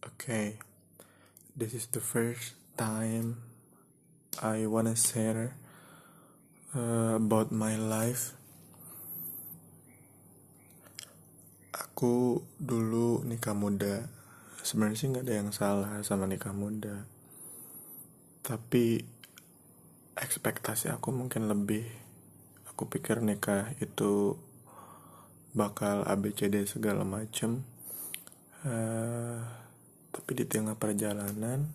Okay, this is the first time I wanna share uh, about my life. Aku dulu nikah muda. Sebenarnya sih nggak ada yang salah sama nikah muda. Tapi ekspektasi aku mungkin lebih. Aku pikir nikah itu bakal ABCD segala macem. Uh, tapi di tengah perjalanan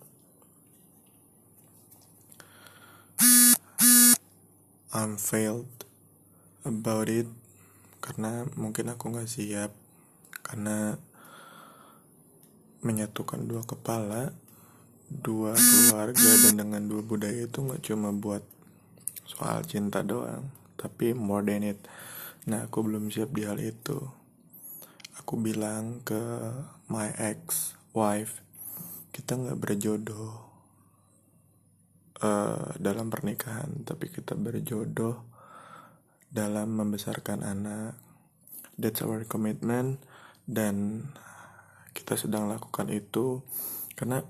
I'm failed about it. Karena mungkin aku nggak siap. Karena menyatukan dua kepala dua keluarga dan dengan dua budaya itu nggak cuma buat soal cinta doang tapi more than it. Nah aku belum siap di hal itu. Aku bilang ke my ex wife kita nggak berjodoh uh, dalam pernikahan tapi kita berjodoh dalam membesarkan anak. That's our commitment dan kita sedang lakukan itu karena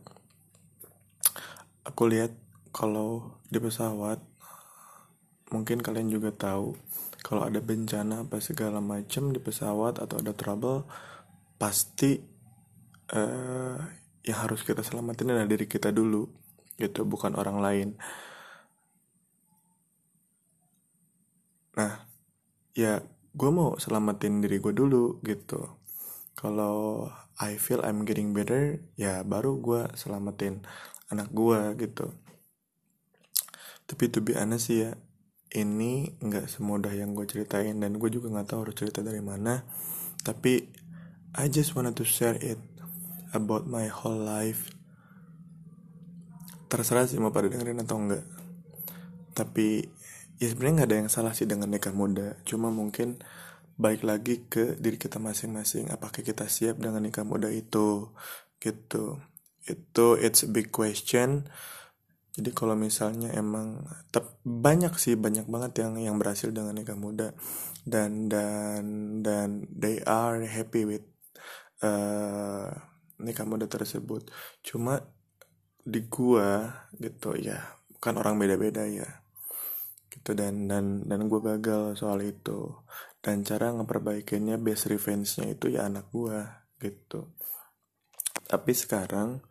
aku lihat kalau di pesawat mungkin kalian juga tahu kalau ada bencana apa segala macam di pesawat atau ada trouble pasti uh, yang harus kita selamatin adalah diri kita dulu gitu bukan orang lain. Nah ya gue mau selamatin diri gue dulu gitu. Kalau I feel I'm getting better ya baru gue selamatin anak gue gitu. Tapi to be honest sih ya ini nggak semudah yang gue ceritain dan gue juga nggak tahu harus cerita dari mana. Tapi I just wanted to share it about my whole life. Terserah sih mau pada dengerin atau enggak. Tapi ya sebenarnya nggak ada yang salah sih dengan nikah muda. Cuma mungkin baik lagi ke diri kita masing-masing. Apakah kita siap dengan nikah muda itu? Gitu. Itu it's a big question. Jadi kalau misalnya emang banyak sih banyak banget yang yang berhasil dengan nikah muda. Dan dan dan they are happy with uh, nikah muda tersebut. Cuma di gua gitu ya kan orang beda-beda ya. Gitu dan dan dan gue gagal soal itu. Dan cara ngeperbaikinnya best revenge-nya itu ya anak gua gitu. Tapi sekarang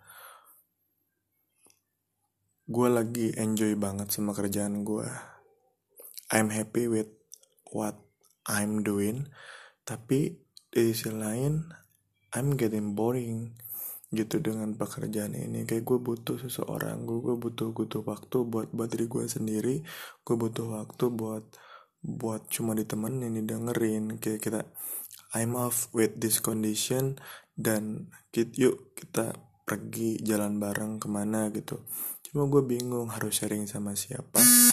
gue lagi enjoy banget sama kerjaan gue I'm happy with what I'm doing. Tapi di sisi lain I'm getting boring gitu dengan pekerjaan ini. Kayak gue butuh seseorang gue gue butuh butuh waktu buat buat diri gue sendiri. Gue butuh waktu buat buat cuma ditemenin didengerin. Kayak kita I'm off with this condition dan kita, yuk kita pergi jalan bareng ke mana gitu. Cuma gue bingung harus sharing sama siapa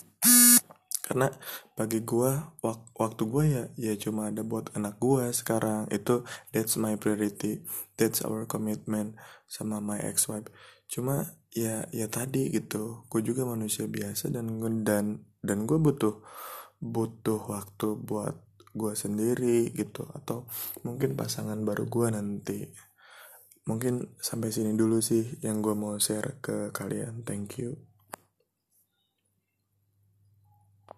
karena bagi gue wak waktu gue ya ya cuma ada buat anak gue sekarang. Itu that's my priority. That's our commitment sama my ex wife cuma ya ya tadi gitu gue juga manusia biasa dan dan dan gue butuh butuh waktu buat gue sendiri gitu. Atau mungkin pasangan baru gue nanti. Mungkin sampai sini dulu sih yang gue mau share ke kalian. Thank you